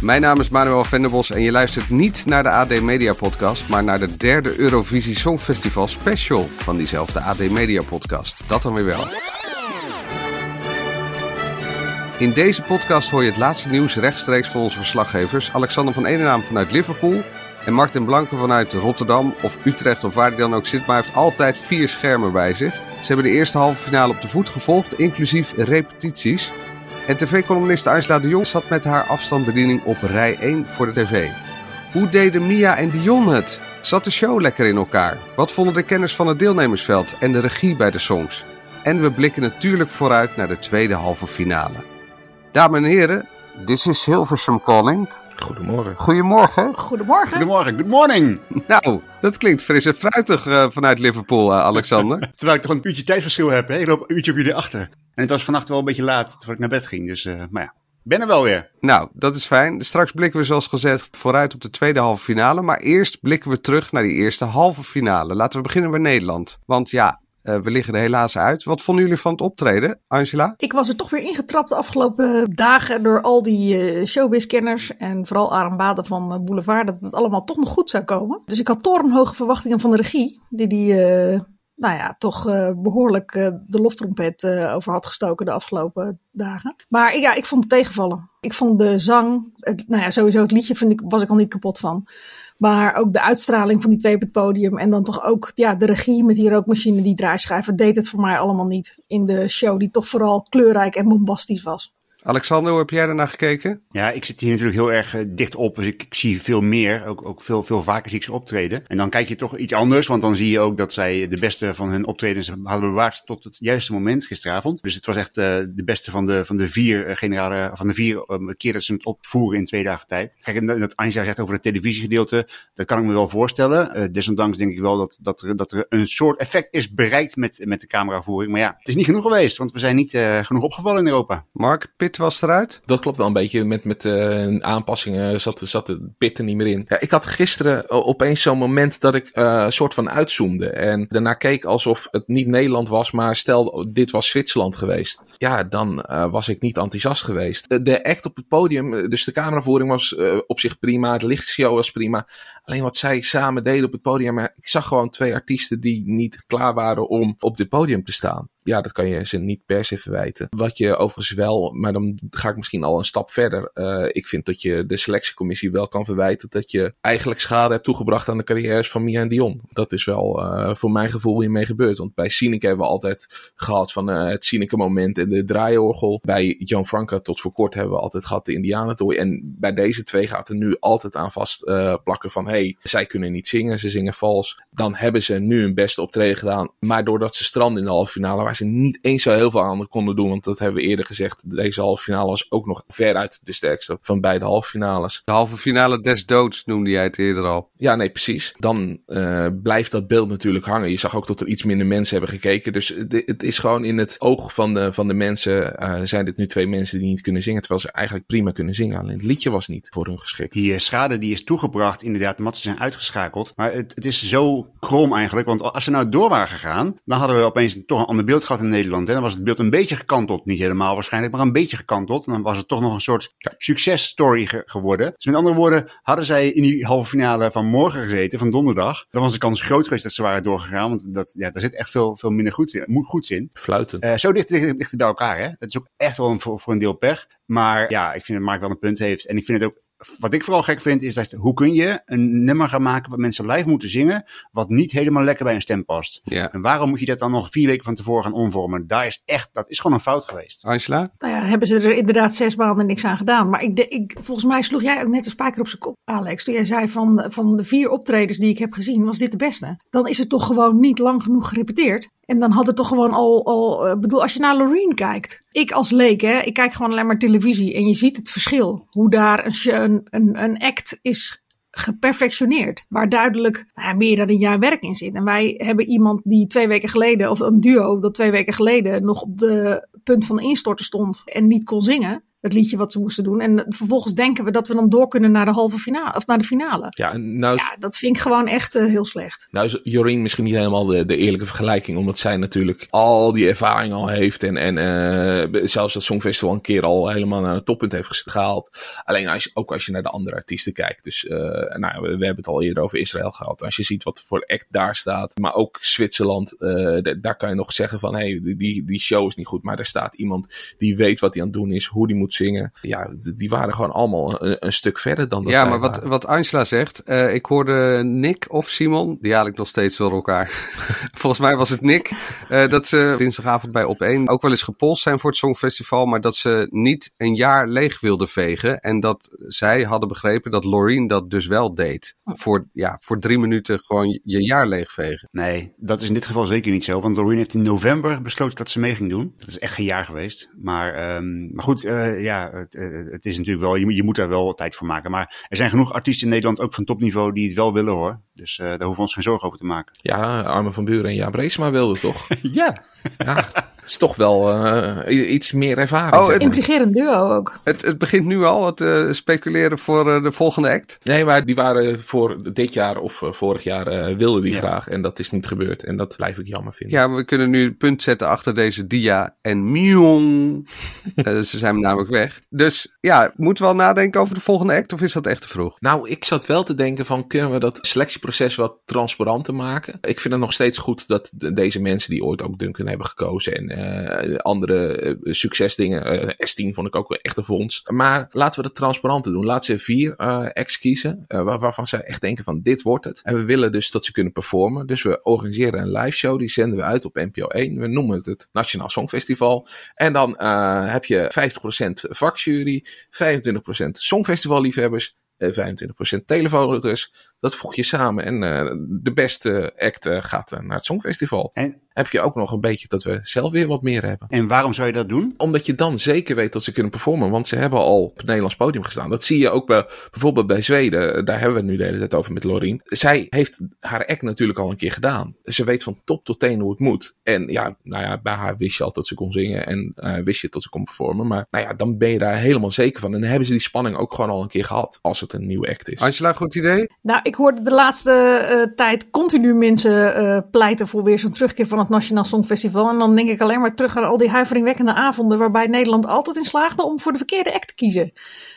Mijn naam is Manuel Venderbos en je luistert niet naar de AD Media Podcast, maar naar de derde Eurovisie Songfestival Special van diezelfde AD Media Podcast. Dat dan weer wel. In deze podcast hoor je het laatste nieuws rechtstreeks van onze verslaggevers Alexander van Enenaam vanuit Liverpool en Martin Blanke vanuit Rotterdam of Utrecht of waar hij dan ook zit, maar hij heeft altijd vier schermen bij zich. Ze hebben de eerste halve finale op de voet gevolgd, inclusief repetities. En tv-columniste Angela de Jong zat met haar afstandsbediening op rij 1 voor de tv. Hoe deden Mia en Dion het? Zat de show lekker in elkaar? Wat vonden de kenners van het deelnemersveld en de regie bij de songs? En we blikken natuurlijk vooruit naar de tweede halve finale. Dames en heren, dit is Hilversum Calling. Goedemorgen. Goedemorgen. Goedemorgen. Goedemorgen, good morning. Nou, dat klinkt fris en fruitig eh, vanuit Liverpool, eh, Alexander. Terwijl ik toch een uurtje tijdverschil heb, hè? ik loop een uurtje op jullie achter. En het was vannacht wel een beetje laat voordat ik naar bed ging, dus eh, maar ja, ben er wel weer. nou, dat is fijn. Straks blikken we zoals gezegd vooruit op de tweede halve finale. Maar eerst blikken we terug naar die eerste halve finale. Laten we beginnen bij Nederland. Want ja, eh, we liggen er helaas uit. Wat vonden jullie van het optreden, Angela? Ik was er toch weer ingetrapt de afgelopen dagen door al die eh, showbiz-kenners. En vooral Aram Baden van eh, Boulevard, dat het allemaal toch nog goed zou komen. Dus ik had torenhoge verwachtingen van de regie, die die, nou ja, toch eh, behoorlijk eh, de loftrompet over had gestoken de afgelopen dagen. Maar ja, ik vond het tegenvallen. Ik vond de zang, nou ja, sowieso het liedje vind ik, was ik al niet kapot van. Maar ook de uitstraling van die twee op podium. En dan toch ook ja, de regie met die rookmachine, die draaischijven. deed het voor mij allemaal niet in de show. Die toch vooral kleurrijk en bombastisch was. Alexander, hoe heb jij ernaar gekeken? Ja, ik zit hier natuurlijk heel erg eh, dicht op, dus ik, ik zie veel meer, ook, ook veel, veel vaker zie ik ze optreden. En dan kijk je toch iets anders, want dan zie je ook dat zij de beste van hun optredens hadden bewaard tot het juiste moment gisteravond. Dus het was echt eh, de beste van de, van de vier eh, generalen, van de vier keer dat ze het opvoeren in twee dagen tijd. Kijk, en dat- Anja zegt over het televisiegedeelte, dat kan ik me wel voorstellen. Desondanks denk ik wel dat, dat, er, dat er een soort effect is bereikt met, met de cameravoering. Maar ja, het is niet genoeg geweest, want we zijn niet genoeg opgevallen in Europa. Mark, Pitt was eruit. Dat klopt wel een beetje. Met, met eh, aanpassingen zat, zat de pit er niet meer in. Ja, ik had gisteren eh, opeens zo'n moment dat ik eh, een soort van uitzoomde. En daarna keek alsof het niet Nederland was, maar stel dit was Zwitserland geweest. Ja, dan was ik niet enthousiast geweest. De act op het podium, dus de cameravoering was op zich prima. Het lichtshow was prima. Alleen wat zij samen deden op het podium. Maar ik zag gewoon twee artiesten die niet klaar waren om op dit podium te staan. Ja, dat kan je ze niet per se verwijten. Wat je overigens wel, maar dan ga ik misschien al een stap verder. Eh, ik vind dat je de selectiecommissie wel kan verwijten dat je eigenlijk schade hebt toegebracht aan de carrières van Mia en Dion. Dat is wel eh, voor mijn gevoel hiermee gebeurd. Want bij Sineke hebben we altijd gehad van eh, het Sineke moment en de draaiorgel. Bij Jan Franca tot voor kort hebben we altijd gehad de Indianentooi. En bij deze twee gaat er nu altijd aan vast plakken van hey, zij kunnen niet zingen, ze zingen vals. Dan hebben ze nu hun beste optreden gedaan. Maar doordat ze stranden in de halve finale, ze niet eens zo heel veel aan konden doen. Want dat hebben we eerder gezegd. Deze halve finale was ook nog veruit de sterkste van beide halve finales. De halve finale des doods noemde jij het eerder al. Ja, nee, precies. Dan eh, blijft dat beeld natuurlijk hangen. Je zag ook dat er iets minder mensen hebben gekeken. Dus het, het is gewoon in het oog van de, van de mensen. eh, zijn dit nu twee mensen die niet kunnen zingen. Terwijl ze eigenlijk prima kunnen zingen. Alleen het liedje was niet voor hun geschikt. Die eh, schade die is toegebracht, inderdaad, omdat ze zijn uitgeschakeld. Maar het, het is zo krom eigenlijk, want als ze nou door waren gegaan, dan hadden we opeens toch een ander beeld gehad in Nederland. Hè? Dan was het beeld een beetje gekanteld. Niet helemaal waarschijnlijk, maar een beetje gekanteld. En dan was het toch nog een soort successtory ge- geworden. Dus met andere woorden, hadden zij in die halve finale van morgen gezeten, van donderdag, dan was de kans groot geweest dat ze waren doorgegaan. Want dat, ja, daar zit echt veel, veel minder goed in, moet goeds in. Fluitend. Eh, zo dicht, dicht, dicht bij elkaar, hè. Dat is ook echt wel een, voor, voor een deel pech. Maar ja, ik vind dat Mark wel een punt heeft. En ik vind het ook, wat ik vooral gek vind, is dat hoe kun je een nummer gaan maken wat mensen live moeten zingen, wat niet helemaal lekker bij een stem past. Ja. En waarom moet je dat dan nog vier weken van tevoren gaan omvormen? Daar is echt, dat is gewoon een fout geweest. Angela? Nou ja, hebben ze er inderdaad zes maanden niks aan gedaan. Maar ik, ik, volgens mij sloeg jij ook net een spijker op zijn kop, Alex. Toen jij zei van, van de vier optredens die ik heb gezien, was dit de beste. Dan is het toch gewoon niet lang genoeg gerepeteerd. En dan had het toch gewoon al, al eh, bedoel, als je naar Loreen kijkt. Ik als leek, hè, ik kijk gewoon alleen maar televisie. En je ziet het verschil. Hoe daar een, een, een, act is geperfectioneerd. Waar duidelijk nou meer dan een jaar werk in zit. En wij hebben iemand die twee weken geleden, of een duo dat twee weken geleden nog op de punt van instorten stond en niet kon zingen het liedje wat ze moesten doen. En vervolgens denken we dat we dan door kunnen naar de halve finale of naar de finale. Ja, nou, ja dat vind ik gewoon echt uh, heel slecht. Nou is Jorien misschien niet helemaal de, de, eerlijke vergelijking, omdat zij natuurlijk al die ervaring al heeft en, en uh, zelfs dat Songfestival een keer al helemaal naar het toppunt heeft gehaald. Alleen als ook als je naar de andere artiesten kijkt. Dus uh, nou, we, we, hebben het al eerder over Israël gehad. Als je ziet wat voor act daar staat, maar ook Zwitserland, daar kan je nog zeggen van hé, hey, die, die show is niet goed, maar er staat iemand die weet wat hij aan het doen is, hoe die moet zingen. Ja, die waren gewoon allemaal een, een stuk verder dan dat Ja, maar wat, wat Angela zegt, uh, ik hoorde Nick of Simon, die haal ik nog steeds door elkaar. Volgens mij was het Nick, uh, dat ze dinsdagavond bij Op1 ook wel eens gepolst zijn voor het Songfestival, maar dat ze niet een jaar leeg wilden vegen. En dat zij hadden begrepen dat Loreen dat dus wel deed. Voor, ja, voor drie minuten gewoon je jaar leegvegen. Nee, dat is in dit geval zeker niet zo, want Loreen heeft in november besloten dat ze mee ging doen. Dat is echt geen jaar geweest. Maar, um, maar goed, uh, ja, het, het, is natuurlijk wel, je, je, moet daar wel tijd voor maken. Maar er zijn genoeg artiesten in Nederland, ook van topniveau, die het wel willen hoor. Dus uh, daar hoeven we ons geen zorgen over te maken. Ja, Arme van Buren en Jaap Reesma wilden toch? ja. ja. Het is toch wel uh, iets meer ervaring. Oh, het, intrigerend duo ook. Het, het begint nu al, het uh, speculeren voor uh, de volgende act. Nee, maar die waren voor dit jaar of vorig jaar wilden die ja. graag. En dat is niet gebeurd. En dat blijf ik jammer vinden. Ja, we kunnen nu een punt zetten achter deze dia en miong. ze zijn namelijk weg. Dus ja, moeten we wel nadenken over de volgende act of is dat echt te vroeg? Nou, ik zat wel te denken van kunnen we dat selectieproces wat transparanter maken? Ik vind het nog steeds goed dat deze mensen die ooit ook Duncan hebben gekozen en uh, andere uh, succesdingen. Uh, S10 vond ik ook echt een vondst. Maar laten we dat transparanter doen. Laten ze vier acts kiezen waar, waarvan ze echt denken van dit wordt het. En we willen dus dat ze kunnen performen. Dus we organiseren een live show. Die zenden we uit op NPO 1. We noemen het het Nationaal Songfestival. En dan heb je 50% vakjury, 25% Songfestival liefhebbers 25% telefoonrouters. Dat voeg je samen en uh, de beste act uh, gaat uh, naar het Songfestival. En heb je ook nog een beetje dat we zelf weer wat meer hebben. En waarom zou je dat doen? Omdat je dan zeker weet dat ze kunnen performen. Want ze hebben al op het Nederlands podium gestaan. Dat zie je ook bij, bijvoorbeeld bij Zweden. Daar hebben we het nu de hele tijd over met Lorien. Zij heeft haar act natuurlijk al een keer gedaan. Ze weet van top tot teen hoe het moet. En ja, nou ja, bij haar wist je al dat ze kon zingen. En uh, wist je dat ze kon performen. Maar nou ja, dan ben je daar helemaal zeker van. En dan hebben ze die spanning ook gewoon al een keer gehad. Als het een nieuwe act is. Angela, goed idee? Nou, ik hoorde de laatste uh, tijd continu mensen uh, pleiten voor weer zo'n terugkeer van het Nationaal Songfestival. En dan denk ik alleen maar terug aan al die huiveringwekkende avonden waarbij Nederland altijd in slaagde om voor de verkeerde act te kiezen.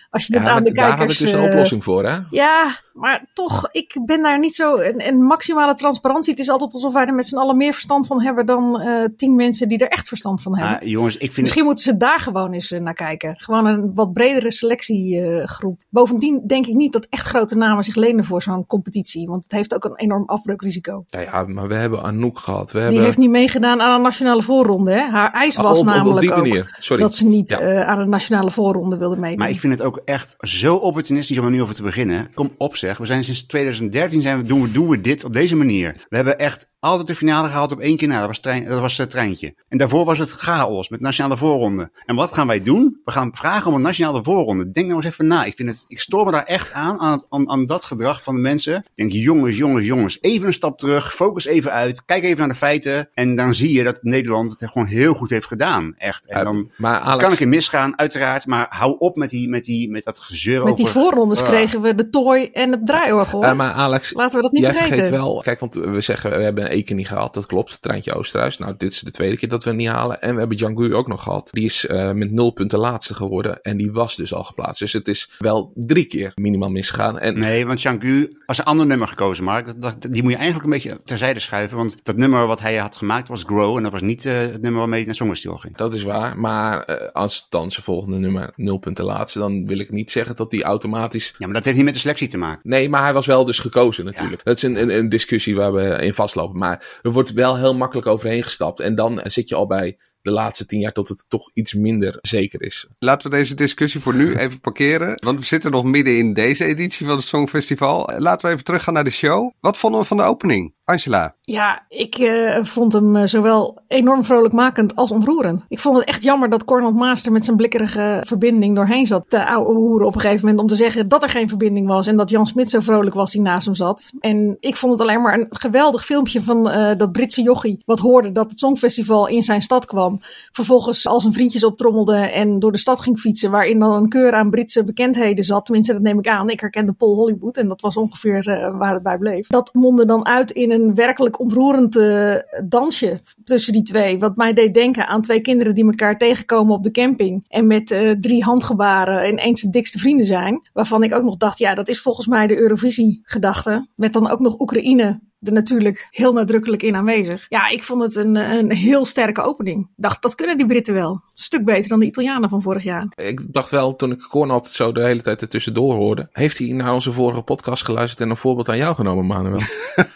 Als je dit ja, aan de kijkers... Daar hebben we dus een uh, oplossing voor, hè? Ja, maar toch, ik ben daar niet zo... En, en maximale transparantie, het is altijd alsof wij er met z'n allen meer verstand van hebben dan uh, tien mensen die er echt verstand van hebben. Ah, jongens, ik vind Misschien moeten ze daar gewoon eens uh, naar kijken. Gewoon een wat bredere selectiegroep. Bovendien denk ik niet dat echt grote namen zich lenen voor zo'n competitie. Want het heeft ook een enorm afbreukrisico. Ja, ja maar we hebben Anouk gehad. We die hebben... heeft niet meegedaan aan de nationale voorronde. Hè? Haar eis was Oh, op, op, namelijk op die ook. Sorry. dat ze niet Ja. uh, aan de nationale voorronde wilde meedoen. Maar ik vind het ook echt zo opportunistisch om er nu over te beginnen. Kom op zeg, we zijn sinds 2013 zijn we, doen, we, doen we dit op deze manier. We hebben echt altijd de finale gehaald op één keer na. Dat was, trein, dat was het treintje. En daarvoor was het chaos met nationale voorronde. En wat gaan wij doen? We gaan vragen om een nationale voorronde. Denk nou eens even na. Ik, vind het, ik stoor me daar echt aan, aan, aan, aan dat gedrag van de mensen. Ik denk, jongens, jongens, jongens, even een stap terug. Focus even uit. Kijk even naar de feiten. En dan zie je dat Nederland het gewoon heel goed heeft gedaan. Echt. En dan, maar het Alex, kan een keer misgaan, uiteraard. Maar hou op met, die, met, die, met dat gezeur Met die over... voorrondes Ah. kregen we de tooi en het draaiorgel. eh, maar Alex, Laten we dat niet jij vergeten. vergeet wel. Kijk, want we zeggen we hebben Eken niet gehad. Dat klopt. Treintje Oosterhuis. Nou, dit is de tweede keer dat we hem niet halen. En we hebben Django ook nog gehad. Die is eh, met nul punten laatste geworden. En die was dus al geplaatst. Dus het is wel drie keer minimaal misgegaan. En Nee, want Jean-Gu was een ander nummer gekozen, Mark. Dat, dat, die moet je eigenlijk een beetje terzijde schuiven. Want dat nummer wat hij had gemaakt was Grow. En dat was niet eh, het nummer waarmee hij naar Songfestival ging. Dat is waar, maar eh, als dan zijn volgende nummer nul punten laatste, dan wil ik niet zeggen dat hij automatisch. Ja, maar dat heeft niet met de selectie te maken. Nee, maar hij was wel dus gekozen natuurlijk. Dat is een, een, een discussie waar we in vastlopen. Maar er wordt wel heel makkelijk overheen gestapt. En dan zit je al bij de laatste tien jaar tot het toch iets minder zeker is. Laten we deze discussie voor nu even parkeren. Want we zitten nog midden in deze editie van het Songfestival. Laten we even teruggaan naar de show. Wat vonden we van de opening? Angela. Ja, ik uh, vond hem uh, zowel enorm vrolijkmakend als ontroerend. Ik vond het echt jammer dat Cornel Master met zijn blikkerige verbinding doorheen zat. De oude hoeren op een gegeven moment om te zeggen dat er geen verbinding was. En dat Jan Smit zo vrolijk was die naast hem zat. En ik vond het alleen maar een geweldig filmpje van uh, dat Britse jochie. Wat hoorde dat het Songfestival in zijn stad kwam. Vervolgens al zijn vriendjes optrommelde en door de stad ging fietsen. Waarin dan een keur aan Britse bekendheden zat. Tenminste, dat neem ik aan. Ik herkende Paul Hollywood en dat was ongeveer waar het bij bleef. Dat mondde dan uit in een werkelijk ontroerend uh, dansje tussen die twee. Wat mij deed denken aan twee kinderen die elkaar tegenkomen op de camping. En met uh, drie handgebaren ineens de dikste vrienden zijn. Waarvan ik ook nog dacht, ja, dat is volgens mij de Eurovisie-gedachte. Met dan ook nog Oekraïne er natuurlijk heel nadrukkelijk in aanwezig. Ja, ik vond het een, een heel sterke opening. Dacht, dat kunnen die Britten wel. Een stuk beter dan de Italianen van vorig jaar. Ik dacht wel, toen ik Cornald zo de hele tijd ertussendoor hoorde. Heeft hij naar onze vorige podcast geluisterd en een voorbeeld aan jou genomen, Manuel?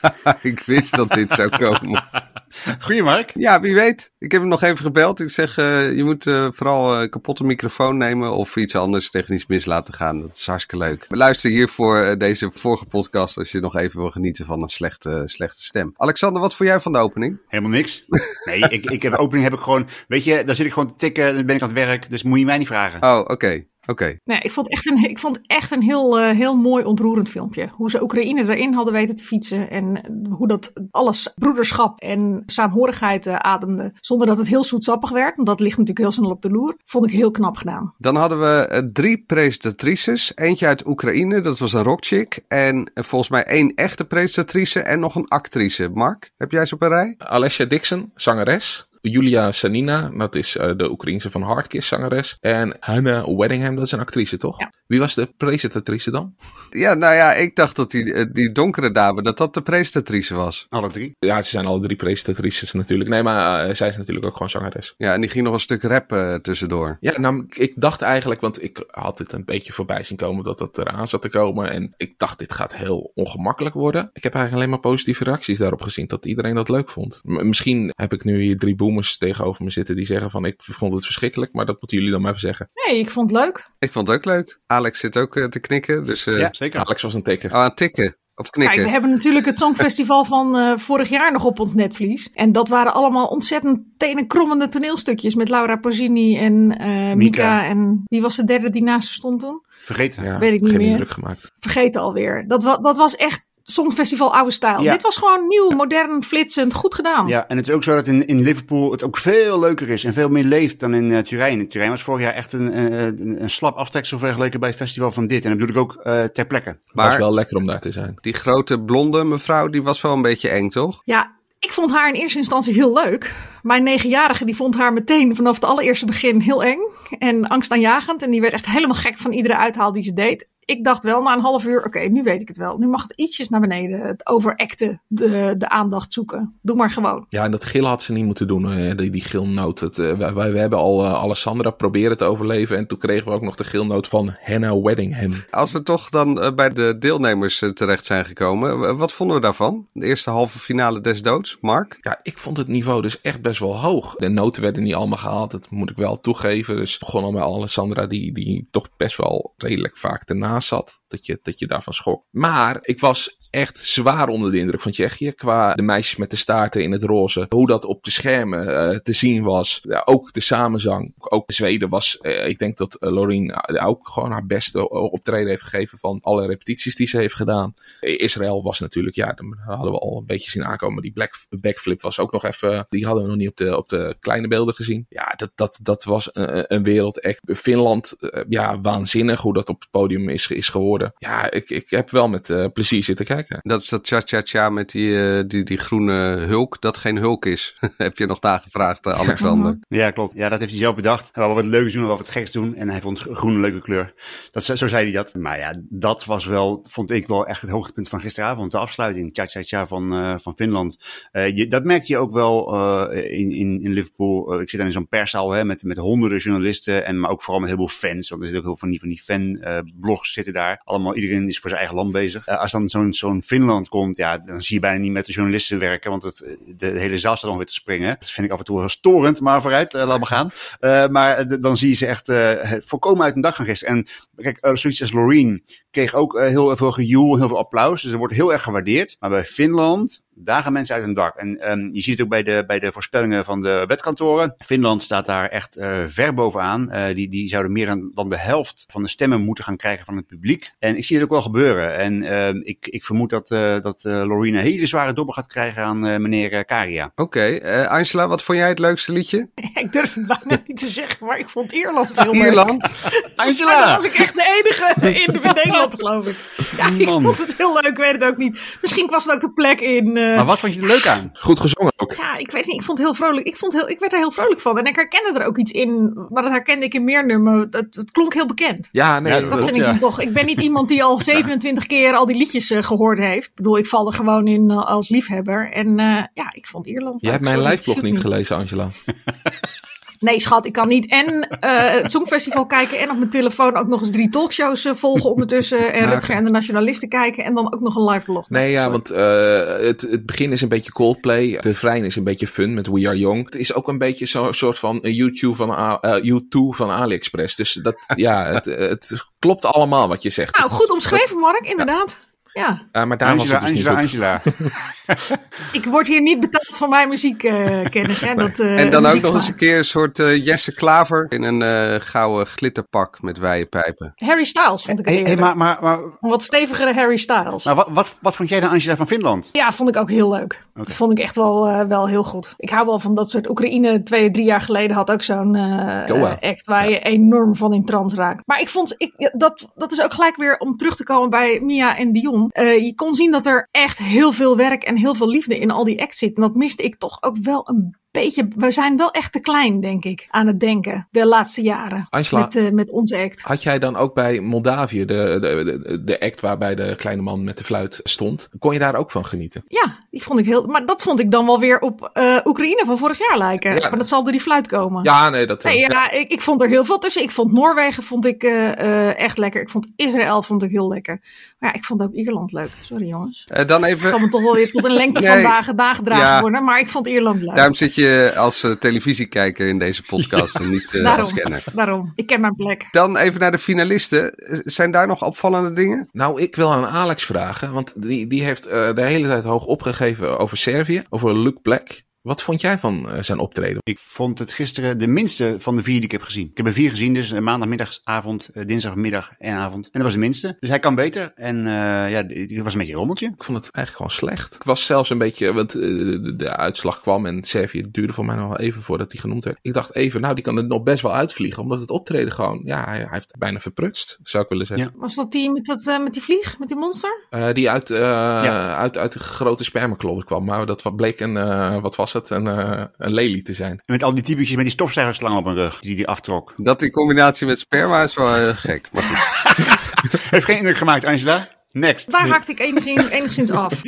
ik wist dat dit zou komen. Goeie Mark. Ja, wie weet. Ik heb hem nog even gebeld. Ik zeg, uh, je moet uh, vooral een kapotte microfoon nemen of iets anders technisch mis laten gaan. Dat is hartstikke leuk. Luister hiervoor deze vorige podcast als je nog even wil genieten van een slechte, slechte stem. Alexander, wat vond jij van de opening? Helemaal niks. Nee, ik, ik heb, de opening heb ik gewoon, weet je, daar zit ik gewoon te tikken, dan ben ik aan het werk, dus moet je mij niet vragen. Oh, oké. Okay. Oké. Okay. Nee, ik vond echt een, ik vond echt een heel, uh, heel mooi ontroerend filmpje. Hoe ze Oekraïne erin hadden weten te fietsen. En hoe dat alles broederschap en saamhorigheid uh, ademde. Zonder dat het heel zoetsappig werd. Want dat ligt natuurlijk heel snel op de loer. Vond ik heel knap gedaan. Dan hadden we uh, drie presentatrices. Eentje uit Oekraïne, dat was een rockchick. En volgens mij één echte presentatrice en nog een actrice. Mark, heb jij ze op een rij? Alessia Dixon, zangeres. Julia Sanina, dat is uh, de Oekraïense van Hardkiss zangeres. En Hannah Weddingham, dat is een actrice, toch? Ja. Wie was de presentatrice dan? Ja, nou ja, ik dacht dat die, die donkere dame, dat dat de presentatrice was. Alle drie? Ja, ze zijn alle drie presentatrices natuurlijk. Nee, maar uh, zij is natuurlijk ook gewoon zangeres. Ja, en die ging nog een stuk rap uh, tussendoor. Ja, nou, ik dacht eigenlijk, want ik had dit een beetje voorbij zien komen dat dat eraan zat te komen. En ik dacht, dit gaat heel ongemakkelijk worden. Ik heb eigenlijk alleen maar positieve reacties daarop gezien, dat iedereen dat leuk vond. M misschien heb ik nu hier drie boomers tegenover me zitten die zeggen van, ik vond het verschrikkelijk, maar dat moeten jullie dan maar even zeggen. Nee, ik vond het leuk. Ik vond het ook leuk. Alex zit ook uh, te knikken, dus... ja, zeker. Alex was een tikker. Oh, aan tikken. Of knikken. Kijk, we hebben natuurlijk het Songfestival van uh, vorig jaar nog op ons netvlies. En dat waren allemaal ontzettend tenenkrommende toneelstukjes met Laura Pausini en uh, Mika. Mika. En wie was de derde die naast ze stond toen? Vergeten. Ja, Weet ik niet geen meer. indruk gemaakt. Vergeten alweer. Dat, wa dat was echt Songfestival oude stijl. Ja. Dit was gewoon nieuw, modern, flitsend, goed gedaan. Ja, en het is ook zo dat in, in Liverpool het ook veel leuker is en veel meer leeft dan in uh, Turijn. Turijn was vorig jaar echt een, een, een slap aftreksel vergeleken bij het festival van dit. En dat bedoel ik ook uh, ter plekke. Maar Maar- het was wel lekker om daar te zijn. Die grote blonde mevrouw, die was wel een beetje eng, toch? Ja, ik vond haar in eerste instantie heel leuk. Mijn negenjarige die vond haar meteen vanaf het allereerste begin heel eng en angstaanjagend. En die werd echt helemaal gek van iedere uithaal die ze deed. Ik dacht wel na een half uur, oké, nu weet ik het wel. Nu mag het ietsjes naar beneden. Het overacten, de, de aandacht zoeken. Doe maar gewoon. Ja, en dat gillen had ze niet moeten doen, eh, die, die gilnoot. Het, eh, wij, wij we hebben al eh, Alessandra proberen te overleven en toen kregen we ook nog de gilnoot van Hannah Weddingham. Als we toch dan eh, bij de deelnemers terecht zijn gekomen, wat vonden we daarvan? De eerste halve finale des doods, Mark? Ja, ik vond het niveau dus echt best wel hoog. De noten werden niet allemaal gehaald, dat moet ik wel toegeven. Dus begon al bij Alessandra, die, die toch best wel redelijk vaak zat. Dat je, dat je daarvan schrok. Maar ik was echt zwaar onder de indruk van Tsjechië. Qua de meisjes met de staarten in het roze. Hoe dat op de schermen eh, te zien was. Ja, ook de samenzang. Ook de Zweden was. eh, ik denk dat uh, Loreen eh, ook gewoon haar beste optreden heeft gegeven. Van alle repetities die ze heeft gedaan. Israël was natuurlijk. Ja, dan hadden we al een beetje zien aankomen. Die black, backflip was ook nog even. Die hadden we nog niet op de, op de kleine beelden gezien. Ja, dat, dat, dat was een, een wereld echt. Finland. ja, waanzinnig hoe dat op het podium is, is geworden. Ja, ik, ik heb wel met plezier zitten kijken. Dat is dat cha-cha-cha met die, eh, die, die groene hulk, dat geen hulk is. Heb je nog nagevraagd, eh, Alexander? Ja, klopt. Ja, dat heeft hij zelf bedacht. Hij wou wat leuks doen, of wat geks doen. En hij vond groen een leuke kleur. Dat, zo zei hij dat. Maar ja, dat was wel, vond ik wel echt het hoogtepunt van gisteravond. De afsluiting, cha-cha-cha van, uh, van Finland. Uh, je, dat merkte je ook wel uh, in, in, in Liverpool. ik zit dan in zo'n perszaal hè, met, met honderden journalisten. En maar ook vooral met heel veel fans. Want er zitten ook heel veel van die, van die fan-blogs zitten daar. Allemaal, iedereen is voor zijn eigen land bezig. als dan zo'n zo'n van Finland komt, ja, dan zie je bijna niet met de journalisten werken, want het, de hele zaal staat ongeveer te springen. Dat vind ik af en toe wel storend, maar vooruit, uh, laat maar gaan. Uh, maar dan zie je ze echt volkomen uit een dak gaan gisteren. En kijk, zoiets als Loreen kreeg ook heel veel gejoel, heel veel applaus, dus er wordt heel erg gewaardeerd. Maar bij Finland, daar gaan mensen uit een dak. En um, je ziet het ook bij de, bij de voorspellingen van de wetkantoren. Finland staat daar echt ver bovenaan. Die, die zouden meer dan, dan de helft van de stemmen moeten gaan krijgen van het publiek. En ik zie het ook wel gebeuren. En uh, ik, ik vermoed dat, uh, dat uh, Lorena een hele zware dobber gaat krijgen aan uh, meneer Karia. Oké, okay. Angela, wat vond jij het leukste liedje? ik durf het bijna niet te zeggen, maar ik vond Ierland heel leuk. Ierland? Angela! Maar dan was ik echt de enige in Nederland, geloof ik. Ja, ik Man. vond het heel leuk, ik weet het ook niet. Misschien was het ook de plek in... maar wat vond je er leuk aan? Goed gezongen ook. Ja, ik weet niet, ik vond het heel vrolijk. Ik, vond heel, ik werd er heel vrolijk van. En ik herkende er ook iets in, maar dat herkende ik in meer nummers. Het, het klonk heel bekend. Ja, nee. Ja, dat, dat vind ik dan toch. Ik ben niet iemand die al 27 keer al die liedjes uh, gehoord heeft. Ik bedoel, ik val er gewoon in uh, als liefhebber. En uh, ja, ik vond Ierland... Jij hebt mijn liveblog niet gelezen, Angela. Nee, schat, ik kan niet en uh, het Songfestival kijken en op mijn telefoon ook nog eens drie talkshows uh, volgen ondertussen. En Rutger en de Nationalisten kijken en dan ook nog een live vlog. Nee, ja, want uh, het, het begin is een beetje Coldplay. De Vrijn is een beetje fun met We Are Young. Het is ook een beetje zo'n soort van YouTube van, uh, U2 van AliExpress. Dus dat, ja, het, het klopt allemaal wat je zegt. Nou, goed omschreven, Mark, inderdaad. Ja. Uh, maar daar Angela, was het dus Angela, niet goed. Angela. ik word hier niet betaald voor mijn muziekkennis. Uh, dat, uh, en dan ook nog eens een keer een soort uh, Jesse Klaver in een uh, gouden glitterpak met wijde pijpen. Harry Styles vond ik het hey, hey, maar, maar, maar, Een wat stevigere Harry Styles. Maar wat, wat, wat vond jij dan Angela van Finland? Ja, vond ik ook heel leuk. Okay. Dat vond ik echt wel, uh, wel heel goed. Ik hou wel van dat soort Oekraïne twee, drie jaar geleden had ook zo'n uh, act waar je enorm van in trance raakt. Maar ik vond, ik, dat, dat is ook gelijk weer om terug te komen bij Mia en Dion. Uh, je kon zien dat er echt heel veel werk en heel veel liefde in al die acts zit. En dat miste ik toch ook wel een beetje. We zijn wel echt te klein, denk ik, aan het denken de laatste jaren. Angela, met, uh, met onze act. Had jij dan ook bij Moldavië de, de, de, act waarbij de kleine man met de fluit stond? Kon je daar ook van genieten? Ja, die vond ik heel. Maar dat vond ik dan wel weer op uh, Oekraïne van vorig jaar lijken. Ja. Maar dat zal door die fluit komen. Ja, nee, dat. Nee, ja, ja. Ik, ik, vond er heel veel tussen. Ik vond Noorwegen vond ik uh, echt lekker. Ik vond Israël vond ik heel lekker. Maar ja, ik vond ook Ierland leuk. Sorry jongens. dan even. Ik zal me toch wel weer tot een lengte nee. van dagen dagen ja. worden. Maar ik vond Ierland leuk. Daarom zit je als uh, televisiekijker in deze podcast en niet uh, daarom, als kenner. Daarom, ik ken mijn plek. Dan even naar de finalisten. Zijn daar nog opvallende dingen? Nou, ik wil aan Alex vragen, want die, die heeft uh, de hele tijd hoog opgegeven over Servië, over Luke Black. Wat vond jij van uh, zijn optreden? Ik vond het gisteren de minste van de vier die ik heb gezien. Ik heb er vier gezien, dus maandagmiddagavond, uh, dinsdagmiddag en avond. En dat was de minste. Dus hij kan beter. En uh, ja, het was een beetje een rommeltje. Ik vond het eigenlijk gewoon slecht. Ik was zelfs een beetje, want de, de, uitslag kwam en Servië duurde voor mij nog wel even voordat hij genoemd werd. Ik dacht even, nou die kan het nog best wel uitvliegen, omdat het optreden gewoon, ja, hij, hij heeft het bijna verprutst, zou ik willen zeggen. Ja. Was dat die met, dat, met die vlieg, met die monster? die uit, ja. uit, uit de grote spermaklodder kwam, maar dat bleek een, wat was het, een, uh, een lelie te zijn. En met al die typetjes met die stofzuigerslang op hun rug, die die aftrok. Dat in combinatie met sperma is wel uh, gek, maar goed. Heeft geen indruk gemaakt, Angela. Next. Daar haakte ik enigszins, enigszins af.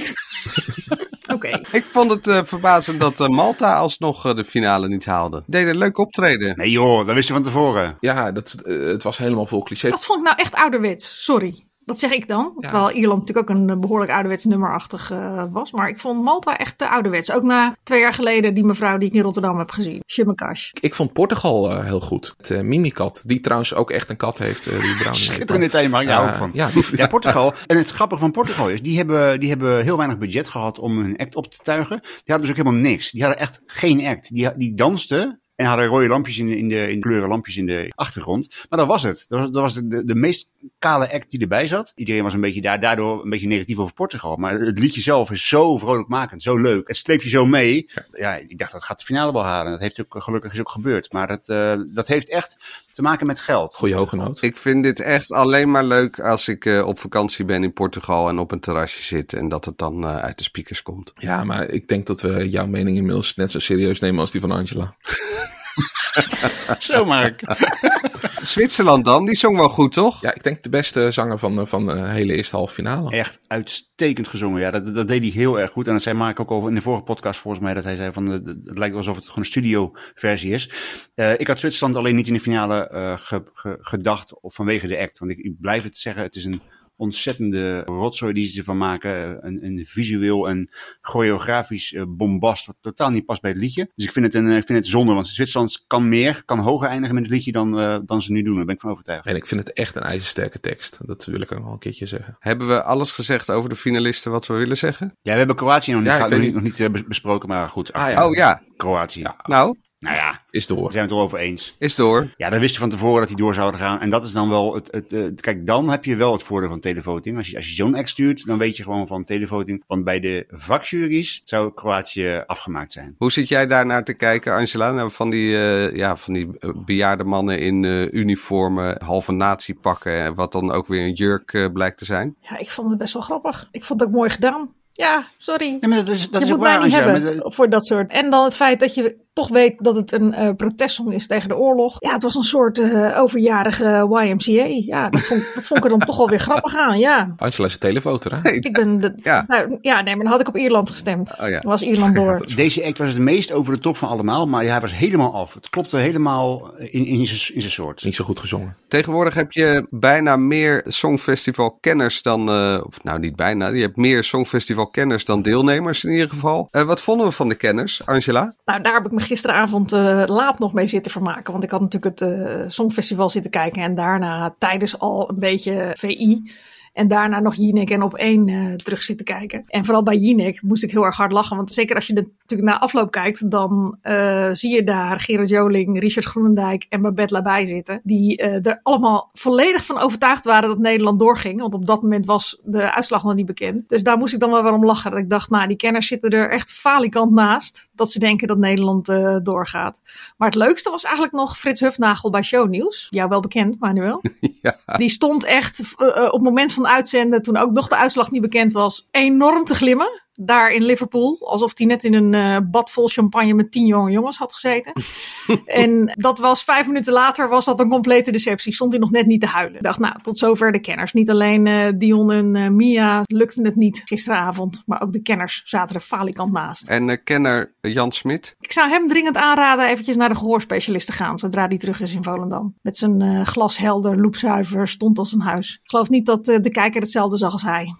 Oké. Okay. Ik vond het uh, verbazend dat uh, Malta alsnog uh, de finale niet haalde. Deed een leuk optreden. Nee joh, dat wist je van tevoren. Ja, dat, het was helemaal vol cliché. Dat vond ik nou echt ouderwets, sorry. Dat zeg ik dan. Ja. Terwijl Ierland natuurlijk ook een behoorlijk ouderwets nummerachtig uh, was. Maar ik vond Malta echt te ouderwets. Ook na twee jaar geleden die mevrouw die ik in Rotterdam heb gezien. Shimmekash. Ik vond Portugal uh, heel goed. Het uh, Mimikat. Die trouwens ook echt een kat heeft. die bruin Schitterende thema. Ja, ook van. Ja, die... ja, Portugal. En het grappige van Portugal is, die hebben, die hebben heel weinig budget gehad om hun act op te tuigen. Die hadden dus ook helemaal niks. Die hadden echt geen act. Die, die dansten en hadden rode lampjes in de, in de, in de kleuren lampjes in de achtergrond. Maar dat was het. Dat was, dat was de, de, de meest kale act die erbij zat. Iedereen was een beetje daar, daardoor een beetje negatief over Portugal. Maar het liedje zelf is zo vrolijkmakend, zo leuk. Het sleep je zo mee. Ja, ik dacht dat gaat de finale wel halen. Dat heeft ook gelukkig is ook gebeurd. Maar dat, uh, dat heeft echt te maken met geld. Goeie hoge noot. Ik vind dit echt alleen maar leuk als ik uh, op vakantie ben in Portugal en op een terrasje zit. En dat het dan uh, uit de speakers komt. Ja, maar ik denk dat we jouw mening inmiddels net zo serieus nemen als die van Angela. Zo Mark. Zwitserland dan, die zong wel goed, toch? Ja, ik denk de beste zanger van, van de hele eerste halve finale. Echt uitstekend gezongen, ja. Dat, dat deed hij heel erg goed. En dat zei Mark ook over in de vorige podcast volgens mij, dat hij zei van, het lijkt alsof het gewoon een studio versie is. Uh, ik had Zwitserland alleen niet in de finale uh, ge, ge, gedacht of vanwege de act. Want ik, ik blijf het zeggen, het is een ontzettende rotzooi die ze ervan maken. Een, een visueel en choreografisch eh, bombast wat totaal niet past bij het liedje. Dus ik vind het, een, ik vind het zonde, want Zwitserland kan meer, kan hoger eindigen met het liedje dan, uh, dan ze nu doen. Daar ben ik van overtuigd. En ik vind het echt een ijzersterke tekst. Dat wil ik ook nog een keertje zeggen. Hebben we alles gezegd over de finalisten wat we willen zeggen? Ja, we hebben Kroatië nog niet, Ja, ik nog weet niet, nog niet eh, besproken, maar goed. Ah, ja. Oh ja, Kroatië. nou, Nou ja, Is daar door. zijn we het wel over eens. is door. Ja, dan wist je van tevoren dat die door zouden gaan. En dat is dan wel het. het, het- kijk, dan heb je wel het voordeel van televoting. Als je, als je zo'n stuurt, dan weet je gewoon van televoting. Want bij de vakjuries zou Kroatië afgemaakt zijn. Hoe zit jij daar naar te kijken, Angela? Nou, van die, eh, ja, van die eh, bejaarde mannen in eh, uniformen, halve natiepakken, wat dan ook weer een jurk blijkt te zijn. Ja, ik vond het best wel grappig. Ik vond het ook mooi gedaan. Ja, sorry. Ja, maar dat is, dat je is ook moet mij waar. niet Angela, hebben dat- voor dat soort. En dan het feit dat je toch weet dat het een eh protestsong is tegen de oorlog. Ja, het was een soort eh, overjarige YMCA. Ja, dat vond, dat vond ik er dan toch wel weer grappig aan. Ja, Angela is een televoter, hè? ik ben de, Ja. nou, ja, nee, maar dan had ik op Ierland gestemd. Oh ja. Dan was Ierland door. Deze act was het meest over de top van allemaal. Maar hij was helemaal af. Het klopte helemaal in, in zijn in zijn soort. Niet zo goed gezongen. Tegenwoordig heb je bijna meer Songfestival-kenners dan, eh, of nou niet bijna, je hebt meer Songfestival-kenners dan deelnemers in ieder geval. Wat vonden we van de kenners, Angela? Nou, daar heb ik me gisteravond eh, laat nog mee zitten vermaken. Want ik had natuurlijk het eh, Songfestival zitten kijken. En daarna tijdens al een beetje VI. En daarna nog Jinek en op één eh, terug zitten kijken. En vooral bij Jinek moest ik heel erg hard lachen. Want zeker als je natuurlijk na afloop kijkt, dan eh, zie je daar Gerard Joling, Richard Groenendijk en Babette Labij zitten. Die eh, er allemaal volledig van overtuigd waren dat Nederland doorging. Want op dat moment was de uitslag nog niet bekend. Dus daar moest ik dan wel weer om lachen. Dat ik dacht, nou, die kenners zitten er echt falikant naast. Dat ze denken dat Nederland doorgaat. Maar het leukste was eigenlijk nog Frits Hufnagel bij Shownieuws. Jou wel bekend, Manuel. Ja. Die stond echt op het moment van uitzenden, toen ook nog de uitslag niet bekend was, enorm te glimmen. Daar in Liverpool. Alsof hij net in een eh, bad vol champagne met tien jonge jongens had gezeten. en dat was vijf minuten later, was dat een complete deceptie. Stond hij nog net niet te huilen. Ik dacht, nou, tot zover de kenners. Niet alleen eh, Dion en eh, Mia lukte het niet gisteravond. Maar ook de kenners zaten er falikant naast. En kenner Jan Smit? Ik zou hem dringend aanraden eventjes naar de gehoorspecialist te gaan. Zodra hij terug is in Volendam. Met zijn glashelder, loepzuiver, stond als een huis. Ik geloof niet dat de kijker hetzelfde zag als hij.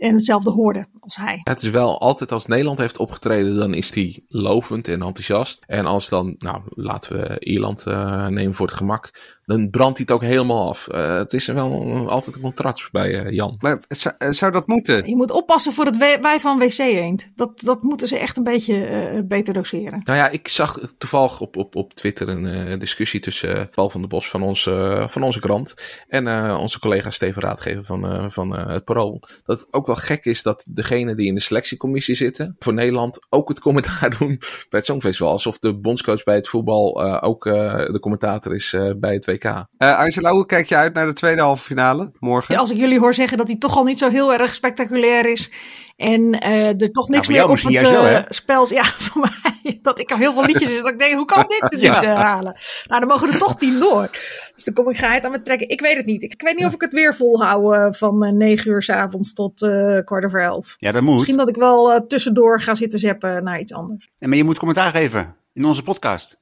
En hetzelfde hoorde als hij. Het is wel altijd als Nederland heeft opgetreden, dan is die lovend en enthousiast. En als dan, nou, laten we Ierland eh, nemen voor het gemak, dan brandt hij het ook helemaal af. Eh, het is wel altijd een contrast bij eh, Jan. Maar zou, eh, zou dat moeten? Je moet oppassen voor het wij van WC Eend. Dat, dat moeten ze echt een beetje eh, beter doseren. Nou ja, ik zag toevallig op, op, op Twitter een eh, discussie tussen Paul van der Bos van, ons, van onze krant en eh, onze collega Steven Raadgever van, eh, van eh, het Parool. Dat het ook wel gek is dat degenen die in de selectiecommissie zitten voor Nederland ook het commentaar doen bij het Songfestival. Alsof de bondscoach bij het voetbal eh, ook eh, de commentator is eh, bij het WK. Eh, Angela, hoe kijk je uit naar de tweede halve finale morgen? Ja, als ik jullie hoor zeggen dat hij toch al niet zo heel erg spectaculair is. En eh, er toch niks voor meer op het misschien juist wel, eh, hè? spel. Ja, voor mij. Dat ik er heel veel liedjes is. Dat ik denk, hoe kan dit er Ja. niet halen? Nou, dan mogen er toch tien door. Dus dan kom ik geheid aan met trekken. Ik weet het niet. Ik weet niet of ik het weer volhoud van negen uur s avonds tot eh kwart over elf. Ja, dat moet. Misschien dat ik wel eh, tussendoor ga zitten zeppen naar iets anders. Ja, maar je moet commentaar geven in onze podcast.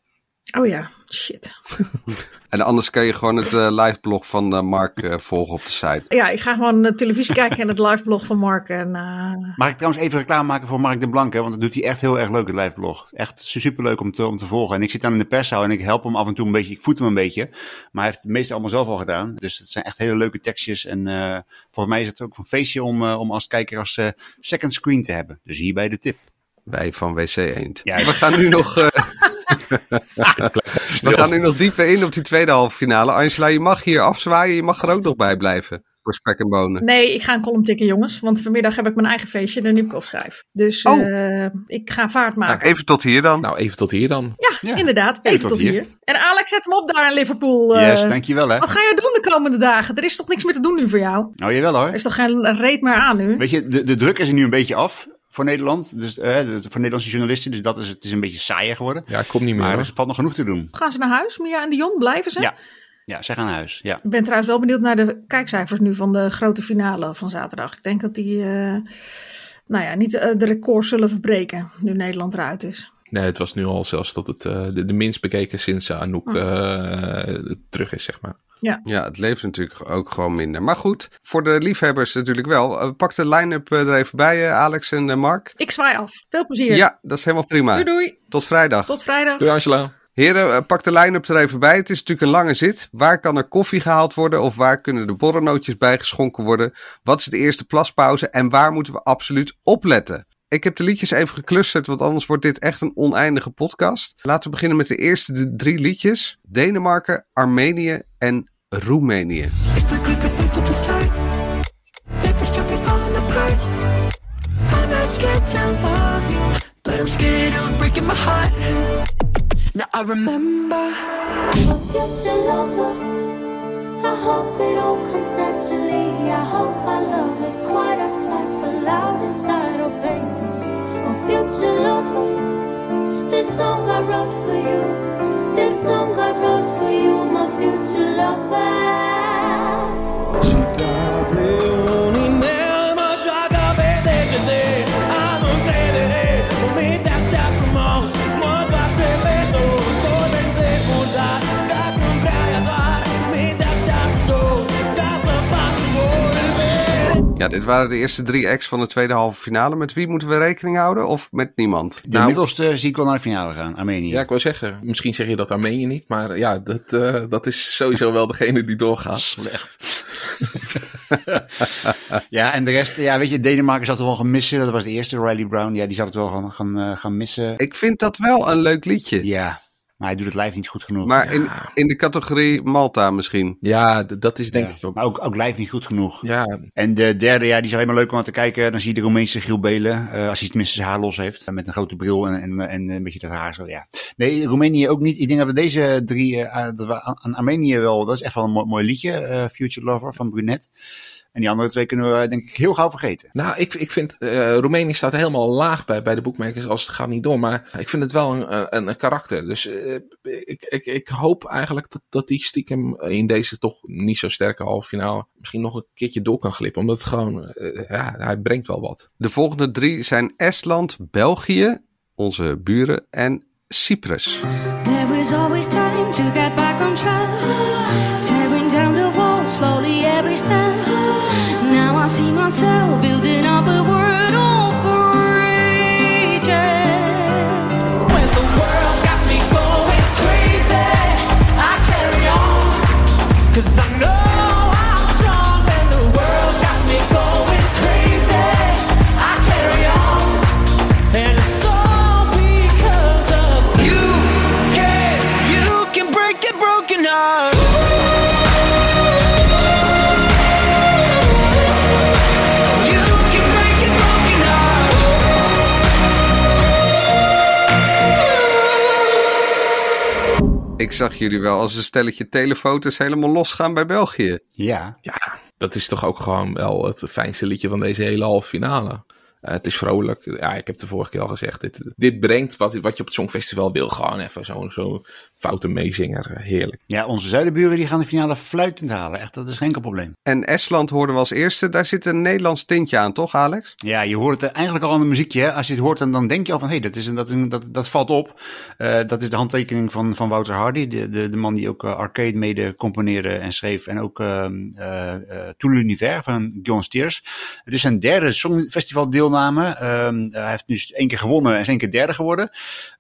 Oh ja, shit. En anders kan je gewoon het eh, live blog van eh, Mark eh, volgen op de site. Ja, ik ga gewoon televisie kijken en het liveblog van Mark. En, Mag ik trouwens even reclame maken voor Mark de Blanke? Want dat doet hij echt heel erg leuk, het live blog. Echt superleuk om te, om te volgen. En ik zit dan in de perszaal en ik help hem af en toe een beetje. Ik voed hem een beetje. Maar hij heeft het meeste allemaal zelf al gedaan. Dus het zijn echt hele leuke tekstjes. En eh volgens mij is het ook een feestje om, om als kijker als eh, second screen te hebben. Dus hierbij de tip. Wij van WC Eend. Juist. We gaan nu nog. we gaan nu nog dieper in op die tweede halve finale. Angela, je mag hier afzwaaien. Je mag er ook nog bij blijven. Voor spek en bonen. Nee, ik ga een column tikken, jongens. Want vanmiddag heb ik mijn eigen feestje, de Nieuwkoop schrijf. Dus Oh. eh, ik ga vaart maken. Even tot hier dan. Nou, even tot hier dan. ja, Ja, inderdaad. even Even, tot tot hier. hier. En Alex, zet hem op daar in Liverpool. eh. yes, dankjewel hè. Wat ga je doen de komende dagen? Er is toch niks meer te doen nu voor jou? Nou, jawel hoor. Er is toch geen reet meer aan nu? Weet je, de, de druk is er nu een beetje af voor Nederland. Dus, eh, dus voor Nederlandse journalisten. Dus dat is, het is een beetje saaier geworden. Ja, ik kom niet meer. Maar hoor. er valt nog genoeg te doen. Gaan ze naar huis? Mia en Dion, blijven ze? Ja. Ja, zij gaan naar huis. Ja. Ik ben trouwens wel benieuwd naar de kijkcijfers nu van de grote finale van zaterdag. Ik denk dat die, eh, nou ja, niet eh, de records zullen verbreken nu Nederland eruit is. Nee, het was nu al zelfs tot het, uh, de, de, minst bekeken sinds Anouk uh, terug is, zeg maar. Ja. ja, het leeft natuurlijk ook gewoon minder. Maar goed, voor de liefhebbers natuurlijk wel. Pak de line-up er even bij, Alex en Mark. Ik zwaai af. Veel plezier. Ja, dat is helemaal prima. Doei doei. Tot vrijdag. Tot vrijdag. Doei Angela. Heren, pak de line-up er even bij. Het is natuurlijk een lange zit. Waar kan er koffie gehaald worden? Of waar kunnen de borrelnootjes bijgeschonken worden? Wat is de eerste plaspauze? En waar moeten we absoluut opletten? Ik heb de liedjes even geclusterd, want anders wordt dit echt een oneindige podcast. Laten we beginnen met de eerste de drie liedjes. Denemarken, Armenië en Roemenië. Now I remember a future lover. I hope it all comes naturally. I hope our love is quiet outside but loud inside. Oh baby, oh future lover. This song I wrote for you. This song I wrote for you, my future lover. Ja, dit waren de eerste drie acts van de tweede halve finale. Met wie moeten we rekening houden of met niemand? De nou, middelste zie ik wel naar de finale gaan, Armenië. Ja, ik wil zeggen, misschien zeg je dat Armenië niet, maar ja, dat, uh, dat is sowieso wel degene die doorgaat. Slecht. ja, en de rest, ja, weet je, Denemarken zat het wel gaan missen. Dat was de eerste, Riley Brown. Ja, die zat het wel gaan, gaan, uh, gaan missen. Ik vind dat wel een leuk liedje. Ja, maar hij doet het live niet goed genoeg. Maar in, in de categorie Malta misschien. Ja, dat is denk ja, ik ook. Maar ook, ook live niet goed genoeg. Ja. En de derde, ja, die is alleen maar leuk om te kijken. Dan zie je de Roemeense Giel Belen. Uh, als hij tenminste zijn haar los heeft. Met een grote bril en, en, en een beetje dat haar zo, ja. Nee, Roemenië ook niet. Ik denk dat we deze drie, uh, dat we aan Armenië wel, dat is echt wel een mooi, mooi liedje. Uh, Future Lover van Brunet. En die andere twee kunnen we denk ik heel gauw vergeten. Nou, ik, ik vind uh, Roemenië staat helemaal laag bij, bij de boekmakers als het gaat niet door. Maar ik vind het wel een, een, een karakter. Dus uh, ik, ik, ik hoop eigenlijk dat, dat die stiekem in deze toch niet zo sterke halve finale misschien nog een keertje door kan glippen. Omdat het gewoon, uh, ja, hij brengt wel wat. De volgende drie zijn Estland, België, onze buren en Cyprus. There is always time to get back on track. Slowly every step. Now I see myself building up a world Ik zag jullie wel als een stelletje telefoto's helemaal losgaan bij België. Ja. Ja, dat is toch ook gewoon wel het fijnste liedje van deze hele halve finale. Uh, het is vrolijk. Ja, ik heb het de vorige keer al gezegd. Dit, dit brengt wat, wat je op het Songfestival wil. Gewoon even zo'n zo foute meezinger. Heerlijk. Ja, onze zuidenburen die gaan de finale fluitend halen. Echt, dat is geen enkel probleem. En Estland hoorden we als eerste. Daar zit een Nederlands tintje aan, toch Alex? Ja, je hoort het eigenlijk al aan de muziekje. Hè? Als je het hoort, dan, dan denk je al van... hé, hey, dat, is een, dat, een, dat, dat valt op. Uh, dat is de handtekening van, van Wouter Hardy. De, de, de man die ook uh, Arcade mede componeerde en schreef. En ook uh, Tout l'univers van John Steers. Het is zijn derde Songfestival deelname. Um, hij heeft nu één keer gewonnen en is één keer derde geworden.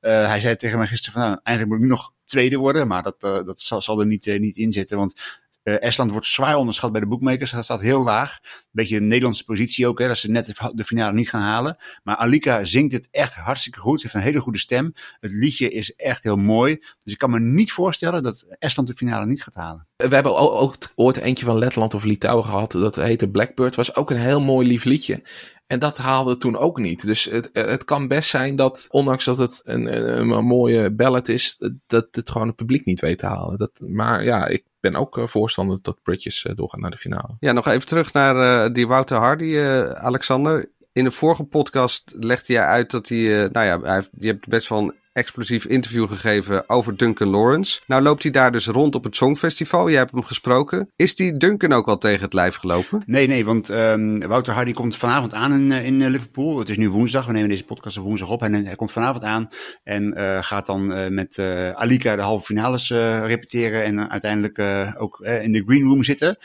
Uh, hij zei tegen mij gisteren van, nou, eigenlijk moet ik nu nog tweede worden. Maar dat, uh, dat zal, zal er niet, niet in zitten. Want Estland wordt zwaar onderschat bij de boekmakers. Dat staat heel laag. Een beetje een Nederlandse positie ook. Hè, dat ze net de finale niet gaan halen. Maar Alika zingt het echt hartstikke goed. Ze heeft een hele goede stem. Het liedje is echt heel mooi. Dus ik kan me niet voorstellen dat Estland de finale niet gaat halen. We hebben ook ooit eentje van Letland of Litouwen gehad. Dat heette Blackbird. Was ook een heel mooi lief liedje. En dat haalde toen ook niet. Dus het, het kan best zijn dat, ondanks dat het een, een, mooie ballad is, dat het gewoon het publiek niet weet te halen. Dat, maar ja, ik ben ook voorstander dat Bridges doorgaan naar de finale. Ja, nog even terug naar uh, die Wouter Hardy, Alexander. In de vorige podcast legde jij uit dat hij, nou ja, hij je hebt best wel explosief interview gegeven over Duncan Lawrence. Nou loopt hij daar dus rond op het Songfestival. Jij hebt hem gesproken. Is die Duncan ook al tegen het lijf gelopen? Nee, nee, want ehm, Wouter Hardy komt vanavond aan in, eh, in eh, Liverpool. Het is nu woensdag, we nemen deze podcast op woensdag op. En hij komt vanavond aan en eh, gaat dan met eh, Alika de halve finales repeteren. En uiteindelijk ook in de green room zitten.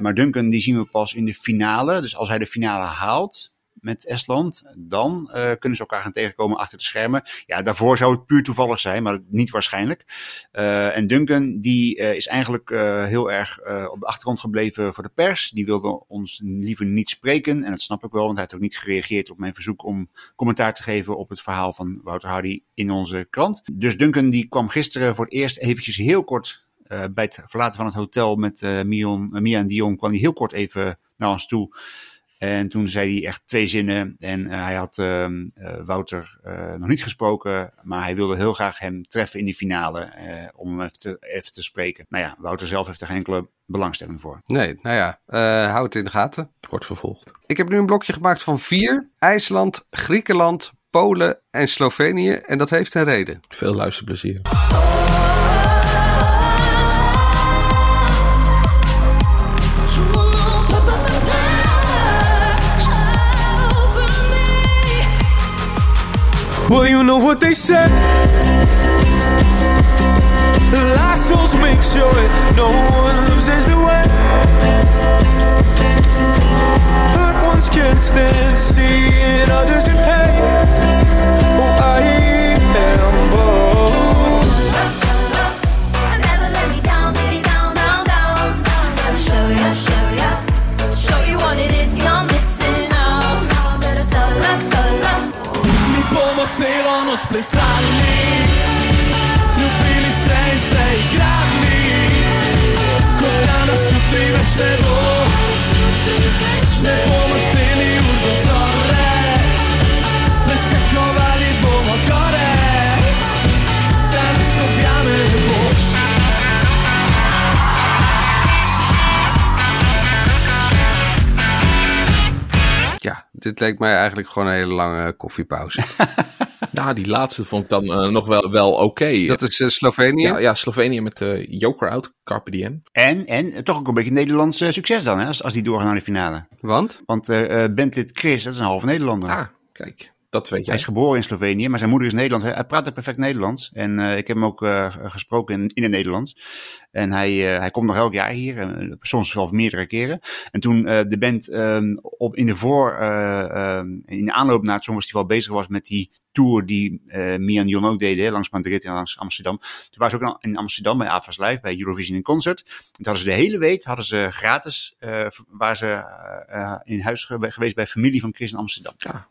Maar Duncan, die zien we pas in de finale. Dus als hij de finale haalt met Estland, dan eh, kunnen ze elkaar gaan tegenkomen achter de schermen. Ja, daarvoor zou het puur toevallig zijn, maar niet waarschijnlijk. Eh, en Duncan, die eh, is eigenlijk heel erg op de achtergrond gebleven voor de pers. Die wilde ons liever niet spreken. En dat snap ik wel, want hij heeft ook niet gereageerd op mijn verzoek om commentaar te geven op het verhaal van Wouter Hardy in onze krant. Dus Duncan, die kwam gisteren voor het eerst eventjes heel kort bij het verlaten van het hotel met Mion, Mia en Dion, kwam hij heel kort even naar ons toe. En toen zei hij echt twee zinnen. En eh, hij had ehm, eh, Wouter eh, nog niet gesproken. Maar hij wilde heel graag hem treffen in die finale. eh, om hem even te, even te spreken. Nou ja, Wouter zelf heeft er geen enkele belangstelling voor. Nee, nou ja, eh houd het in de gaten. Wordt vervolgd. Ik heb nu een blokje gemaakt van vier. IJsland, Griekenland, Polen en Slovenië. En dat heeft een reden. Veel luisterplezier. Well, you know what they say. The last souls make sure no one loses the way. Hurt ones can't stand seeing others in pain. Bomo celo noč plesali. Ljubili se in se igrali. Ko danes jutri več ne bo. Ne bomo šteli dit leek mij eigenlijk gewoon een hele lange koffiepauze. Nou, die laatste vond ik dan eh, nog wel, wel oké. Dat is eh, Slovenië. Ja, ja, Slovenië met eh Joker out, Carpe Diem. En, en toch ook een beetje Nederlands succes dan, hè, als, als die doorgaan naar de finale. Want? Want eh eh, bandlid Chris, dat is een halve Nederlander. Ah, kijk, dat weet Hij jij. is geboren in Slovenië, maar zijn moeder is Nederlands. Hij, hij praat ook perfect Nederlands. En eh, ik heb hem ook eh, gesproken in, in het Nederlands. En hij, eh, hij komt nog elk jaar hier, soms wel meerdere keren. En toen eh, de band ehm, op, in de voor, eh, ehm, in de aanloop naar het Songfestival bezig was met die tour die eh Mia en Jon ook deden, hè, langs Madrid en langs Amsterdam. Toen waren ze ook in Amsterdam bij Avas Live, bij Eurovision in Concert. En toen hadden ze de hele week hadden ze gratis, eh, waar ze in huis ge- geweest bij familie van Chris in Amsterdam. Ja.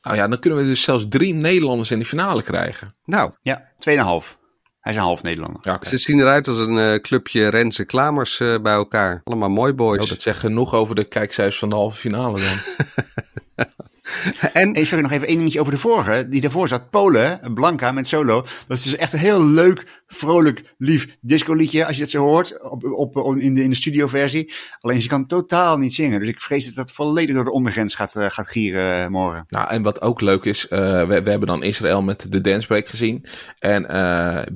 Nou ja, dan kunnen we dus zelfs drie Nederlanders in de finale krijgen. Nou, Ja, 2,5. Hij is een half Nederlander. Ja, ze zien eruit als een eh, clubje Renze Klamers eh, bij elkaar. Allemaal mooi boys. Oh, dat zegt genoeg over de kijkcijfers van de halve finale dan. En Hey, sorry, nog even één dingetje over de vorige. Die daarvoor zat, Polen, Blanca met solo. Dat is dus echt een heel leuk, vrolijk, lief disco-liedje. Als je het zo hoort op, op, op- in, de, in de studioversie. Alleen ze kan totaal niet zingen. Dus ik vrees dat dat volledig door de ondergrens gaat, eh, gaat gieren eh, morgen. Nou, en wat ook leuk is, eh, we, we hebben dan Israël met de dancebreak gezien. En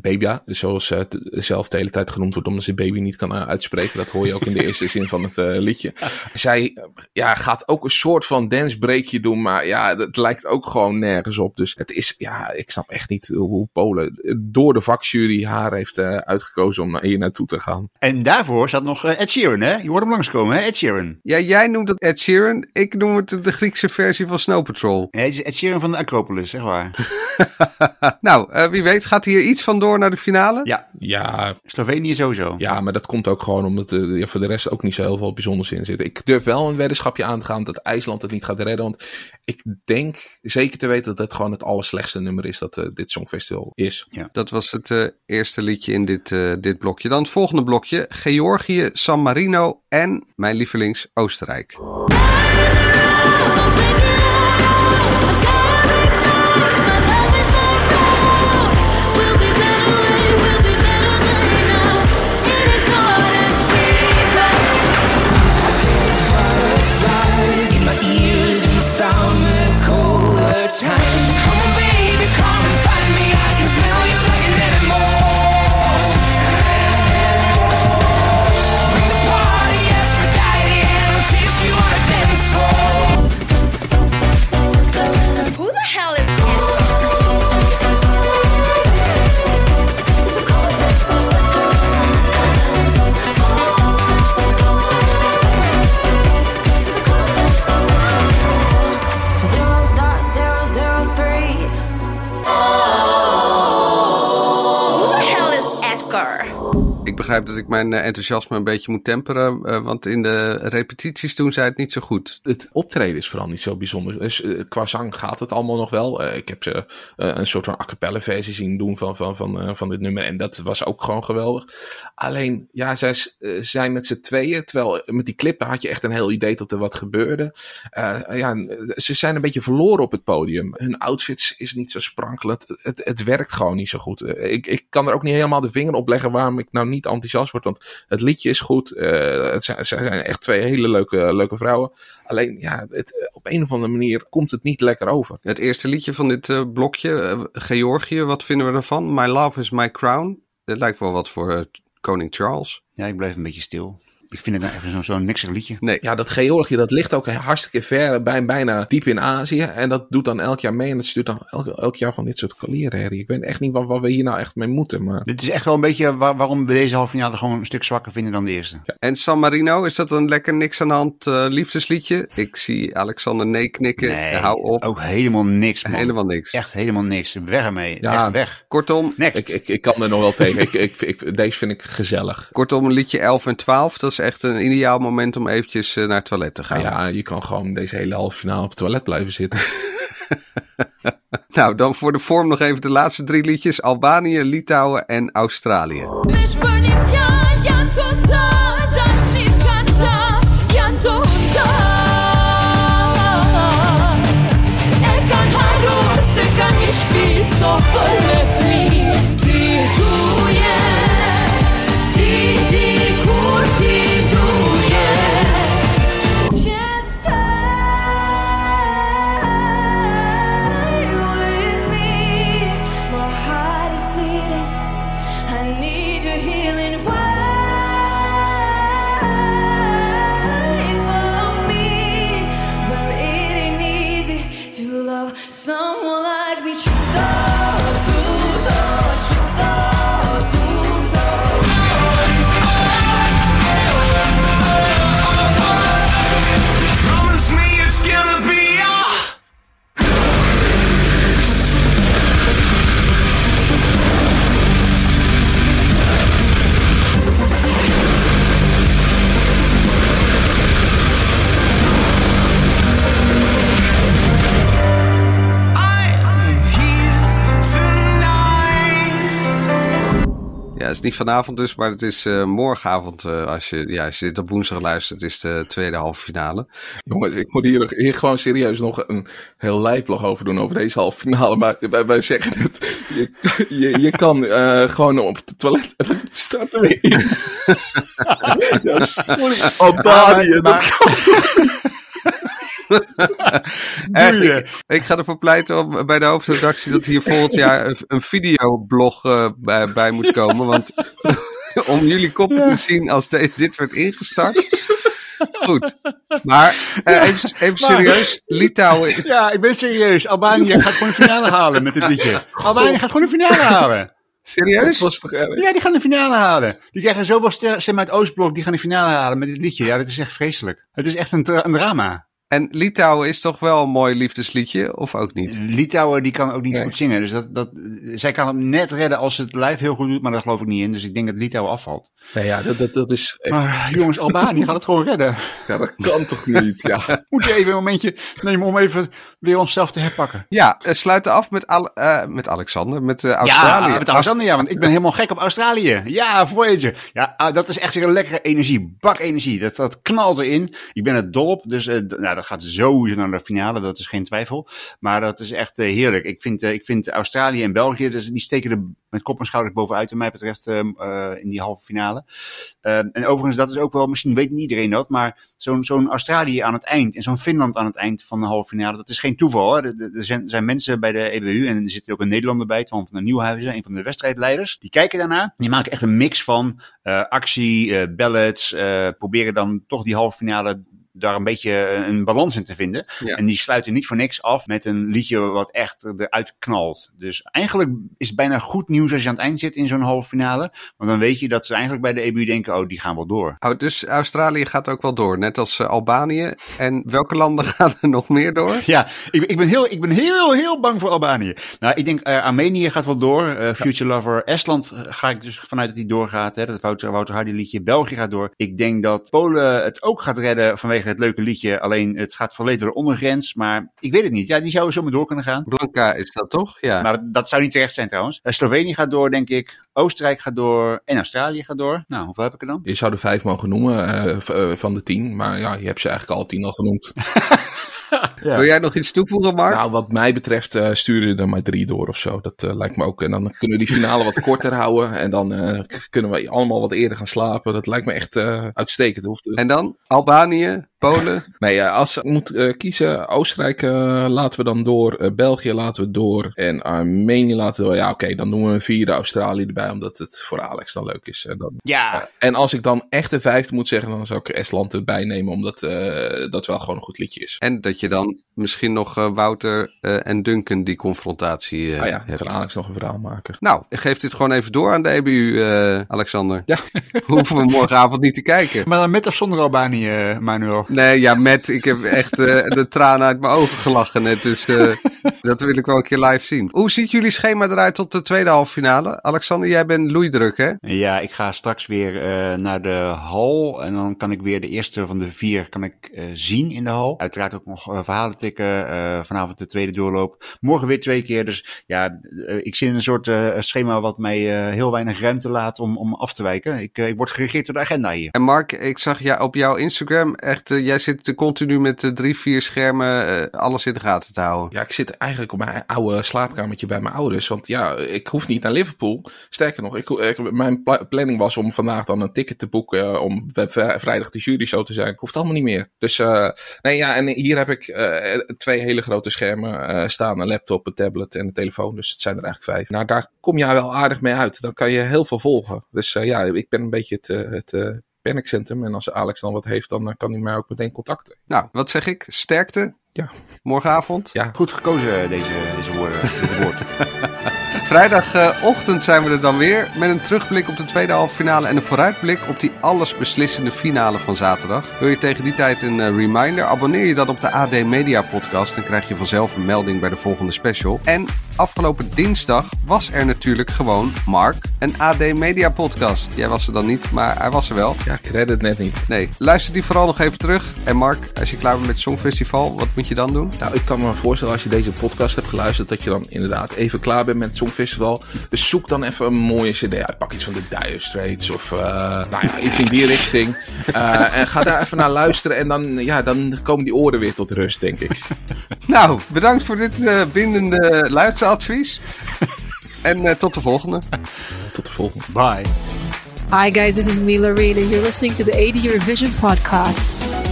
Babia, zoals ze zelf de hele tijd genoemd wordt, omdat ze baby niet kan uitspreken. Dat hoor je ook in de eerste zin van het liedje. Zij ja, gaat ook een soort van dancebreakje doen, maar ja, het lijkt ook gewoon nergens op. Dus het is, ja, ik snap echt niet hoe Polen door de vakjury haar heeft eh, uitgekozen om hier naartoe te gaan. En daarvoor zat nog eh, Ed Sheeran, hè? Je hoort hem langskomen, hè? Ed Sheeran. ja, jij noemt het Ed Sheeran. Ik noem het de Griekse versie van Snow Patrol. Nee, het is Ed Sheeran van de Acropolis, zeg maar. nou, eh, wie weet gaat hier iets van door naar de finale? Ja, Ja, Slovenië sowieso. Ja, maar dat komt ook gewoon omdat er ja, voor de rest ook niet zo heel veel bijzonders in zit. Ik durf wel een weddenschapje aan te gaan dat IJsland het niet gaat redden. Want ik denk zeker te weten dat het gewoon het allerslechtste nummer is dat eh, dit Songfestival is. Dat was het eh, eerste liedje in dit, eh, dit blokje. Dan het volgende blokje. Georgië, San Marino en mijn lievelings Oostenrijk. Dat ik mijn eh, enthousiasme een beetje moet temperen, eh, want in de repetities doen zij het niet zo goed. Het optreden is vooral niet zo bijzonder. Dus, eh, qua zang gaat het allemaal nog wel. Ik heb ze een soort van a versie zien doen van, van, van, van dit nummer. En dat was ook gewoon geweldig. Alleen, ja, zij zijn met z'n tweeën. Terwijl met die clip had je echt een heel idee dat er wat gebeurde. Ja, ze zijn een beetje verloren op het podium. Hun outfits is niet zo sprankelend. Het, het werkt gewoon niet zo goed. Ik, ik kan er ook niet helemaal de vinger op leggen waarom ik nou niet enthousiast word. Want het liedje is goed. Eh, het zijn, ze zijn echt twee hele leuke, leuke vrouwen. Alleen, ja, het, eh, op een of andere manier komt het niet lekker over. Het eerste liedje van dit eh, blokje, Georgië, wat vinden we ervan? My Love is My Crown. Het lijkt wel wat voor koning Charles. Ja, ik blijf een beetje stil. Ik vind het nou even zo'n zo'n niksig liedje. Nee, Ja, dat Georgië, dat ligt ook hartstikke ver, bij, bijna diep in Azië. En dat doet dan elk jaar mee. En dat stuurt dan elk, elk jaar van dit soort kalierenherrie. Ik weet echt niet wat, wat we hier nou echt mee moeten. Maar Dit is echt wel een beetje waar- waarom we deze halve finale gewoon een stuk zwakker vinden dan de eerste. En San Marino, is dat een lekker niks aan de hand eh, liefdesliedje? Ik zie Alexander nee knikken. Hou op. Ook helemaal niks, man. Helemaal niks. Echt helemaal niks. Weg ermee. Ja. Echt weg. Kortom, Next. ik, ik, ik kan er nog wel tegen. Ik, ik, ik, deze vind ik gezellig. kortom, een liedje 11 en 12, dat is echt een ideaal moment om eventjes eh, naar het toilet te gaan. Nou ja, je kan gewoon deze hele halve finale op het toilet blijven zitten. Nou, dan voor de vorm nog even de laatste drie liedjes. Albanië, Litouwen en Australië. Niet vanavond dus, maar het is eh, morgenavond. eh, als, je, ja, als je dit op woensdag luistert, is de tweede halve finale. Jongens, ik moet hier, hier gewoon serieus nog een heel lijfblog over doen over deze halve finale. Maar wij, wij zeggen het. Je, je, je kan eh, gewoon op het toilet en dan start er weer in. ja, sorry. Albanië, maar- dat kan Echt, ik, ik ga ervoor pleiten om, bij de hoofdredactie dat hier volgend jaar een, een videoblog eh, bij, bij moet komen. Want om jullie koppen te zien als de- dit wordt ingestart. Goed. Maar eh, even, even serieus. Litouwen Ja, ik ben serieus. Albanië gaat gewoon de finale halen met dit liedje. Albanië gaat gewoon de finale halen. serieus? was toch? Ja, die gaan de finale halen. Die krijgen zoveel stemmen uit Oostblok, die gaan de finale halen met dit liedje. Ja, dat is echt vreselijk. Het is echt een, een drama. En Litouwen is toch wel een mooi liefdesliedje, of ook niet? Litouwen, die kan ook niet Nee. goed zingen. Dus dat, dat, zij kan het net redden als ze het live heel goed doet, maar daar geloof ik niet in. Dus ik denk dat Litouwen afvalt. Nee, ja, dat, dat, dat is echt, Maar jongens, Albanië gaat het gewoon redden. ja, dat kan toch niet? Ja. Moet je even een momentje nemen om even weer onszelf te herpakken. Ja, eh, sluiten af met, Al- eh, met Alexander, met eh, Australië. Ja, met Alexander, ja, want ik ben helemaal gek op Australië. Ja, Voyager. Ja, ah, dat is echt weer een lekkere energie. Bak energie. Dat, dat knalt erin. Ik ben het dol op. Dus eh, nou, gaat sowieso naar de finale. Dat is geen twijfel. Maar dat is echt eh, heerlijk. Ik vind, eh, ik vind Australië en België, dus die steken er met kop en schouders bovenuit, wat mij betreft, ehm, eh, in die halve finale. Ehm, en overigens, dat is ook wel, misschien weet niet iedereen dat, maar zo'n zo'n Australië aan het eind en zo'n Finland aan het eind van de halve finale, dat is geen toeval. Hè? Er- Er er zijn, zijn mensen bij de EBU en er zit ook een Nederlander bij, Twan van der Nieuwhuizen, een van de wedstrijdleiders. Die kijken daarna. Die maken echt een mix van actie, eh ballads, proberen dan toch die halve finale daar een beetje een balans in te vinden. Ja. En die sluiten niet voor niks af met een liedje wat echt eruit knalt. Dus eigenlijk is het bijna goed nieuws als je aan het eind zit in zo'n halve finale. Want dan weet je dat ze eigenlijk bij de EBU denken, oh, die gaan wel door. Oh, dus Australië gaat ook wel door, net als eh, Albanië. En welke landen gaan er nog meer door? Ja, ik, ben- ik ben heel, ik ben heel, heel bang voor Albanië. Nou, ik denk eh, Armenië gaat wel door. eh, Future Lover. Estland eh, ga ik dus vanuit dat die doorgaat. Hè, dat Wouter, Wouter Hardy liedje. België gaat door. Ik denk dat Polen het ook gaat redden vanwege het leuke liedje. Alleen het gaat volledig door de ondergrens. Maar ik weet het niet. Ja, die zouden zomaar door kunnen gaan. Blanca is dat toch? Ja. Maar dat zou niet terecht zijn trouwens. Eh, Slovenië gaat door, denk ik. Oostenrijk gaat door. En Australië gaat door. Nou, hoeveel heb ik er dan? Je zou er vijf mogen noemen eh, eh, van de tien. Maar ja, je hebt ze eigenlijk al tien al genoemd. Ja. Wil jij nog iets toevoegen, Mark? Nou, wat mij betreft eh sturen er maar drie door of zo. Dat eh, lijkt me ook. En dan kunnen we die finale wat korter houden. En dan eh, kunnen we allemaal wat eerder gaan slapen. Dat lijkt me echt eh, uitstekend. Hoeft, En dan Albanië, Polen. Nee, als ik moet eh, kiezen, Oostenrijk eh, laten we dan door, eh, België laten we door en Armenië laten we door. Ja, oké, dan doen we een vierde Australië erbij, omdat het voor Alex dan leuk is. En, dan, Ja, en als ik dan echt een vijfde moet zeggen, dan zou ik Estland erbij nemen, omdat eh, dat wel gewoon een goed liedje is. En dat je dan misschien nog eh, Wouter eh, en Duncan die confrontatie eh ah ja, hebt. kan Alex nog een verhaal maken. Nou, ik geef dit gewoon even door aan de EBU, eh, Alexander. Ja. Hoeven we morgenavond niet te kijken. maar dan met of zonder Albanië, Manuel? Nee, ja, met. Ik heb echt eh, de tranen uit mijn ogen gelachen net. Dus eh, dat wil ik wel een keer live zien. Hoe ziet jullie schema eruit tot de tweede halve finale? Alexander, jij bent loeidruk, hè? Ja, ik ga straks weer eh, naar de hal. En dan kan ik weer de eerste van de vier kan ik, zien in de hal. Uiteraard ook nog verhalen tikken. vanavond de tweede doorloop. Morgen weer twee keer. Dus ja, ik zit in een soort schema wat mij heel weinig ruimte laat om, om af te wijken. Ik, ik word geregeerd door de agenda hier. En Mark, ik zag ja, op jouw Instagram echt, jij zit eh, continu met eh, drie, vier schermen eh, alles in de gaten te houden. Ja, ik zit eigenlijk op mijn oude slaapkamertje bij mijn ouders. Want ja, ik hoef niet naar Liverpool. Sterker nog, ik, mijn pla- planning was om vandaag dan een ticket te boeken. eh, om vrijdag de jury show te zijn. Hoeft allemaal niet meer. Dus eh, nee, ja, en hier heb ik eh, twee hele grote schermen eh, staan: een laptop, een tablet en een telefoon. Dus het zijn er eigenlijk vijf. Nou, daar kom je wel aardig mee uit. Dan kan je heel veel volgen. Dus eh, ja, ik ben een beetje het. eh, het eh, Panic Centrum. En als Alex dan wat heeft, dan eh, kan hij mij ook meteen contacten. Nou, wat zeg ik? Sterkte. Ja. Morgenavond. Ja. Goed gekozen, deze, deze woorden, dit woord. Vrijdagochtend zijn we er dan weer met een terugblik op de tweede halve finale en een vooruitblik op die allesbeslissende finale van zaterdag. Wil je tegen die tijd een eh, reminder? Abonneer je dan op de AD Media podcast en krijg je vanzelf een melding bij de volgende special. En afgelopen dinsdag was er natuurlijk gewoon Mark, een AD Media podcast. Jij was er dan niet, maar hij was er wel. Ja, ik red het net niet. Nee, luister die vooral nog even terug. En Mark, als je klaar bent met het Songfestival, wat moet je dan doen? Nou, ik kan me voorstellen als je deze podcast hebt geluisterd, dat je dan inderdaad even klaar bent met het Songfestival. Dus zoek dan even een mooie CD uit. Pak iets van de Dire Straits of eh, nou ja, iets in die richting. Eh, en ga daar even naar luisteren en dan, ja, dan komen die oren weer tot rust, denk ik. Nou, bedankt voor dit eh, bindende luisteradvies. en eh, tot de volgende. Tot de volgende. Bye. Hi guys, this is Mila Reed and you're listening to the 80 Eurovision podcast.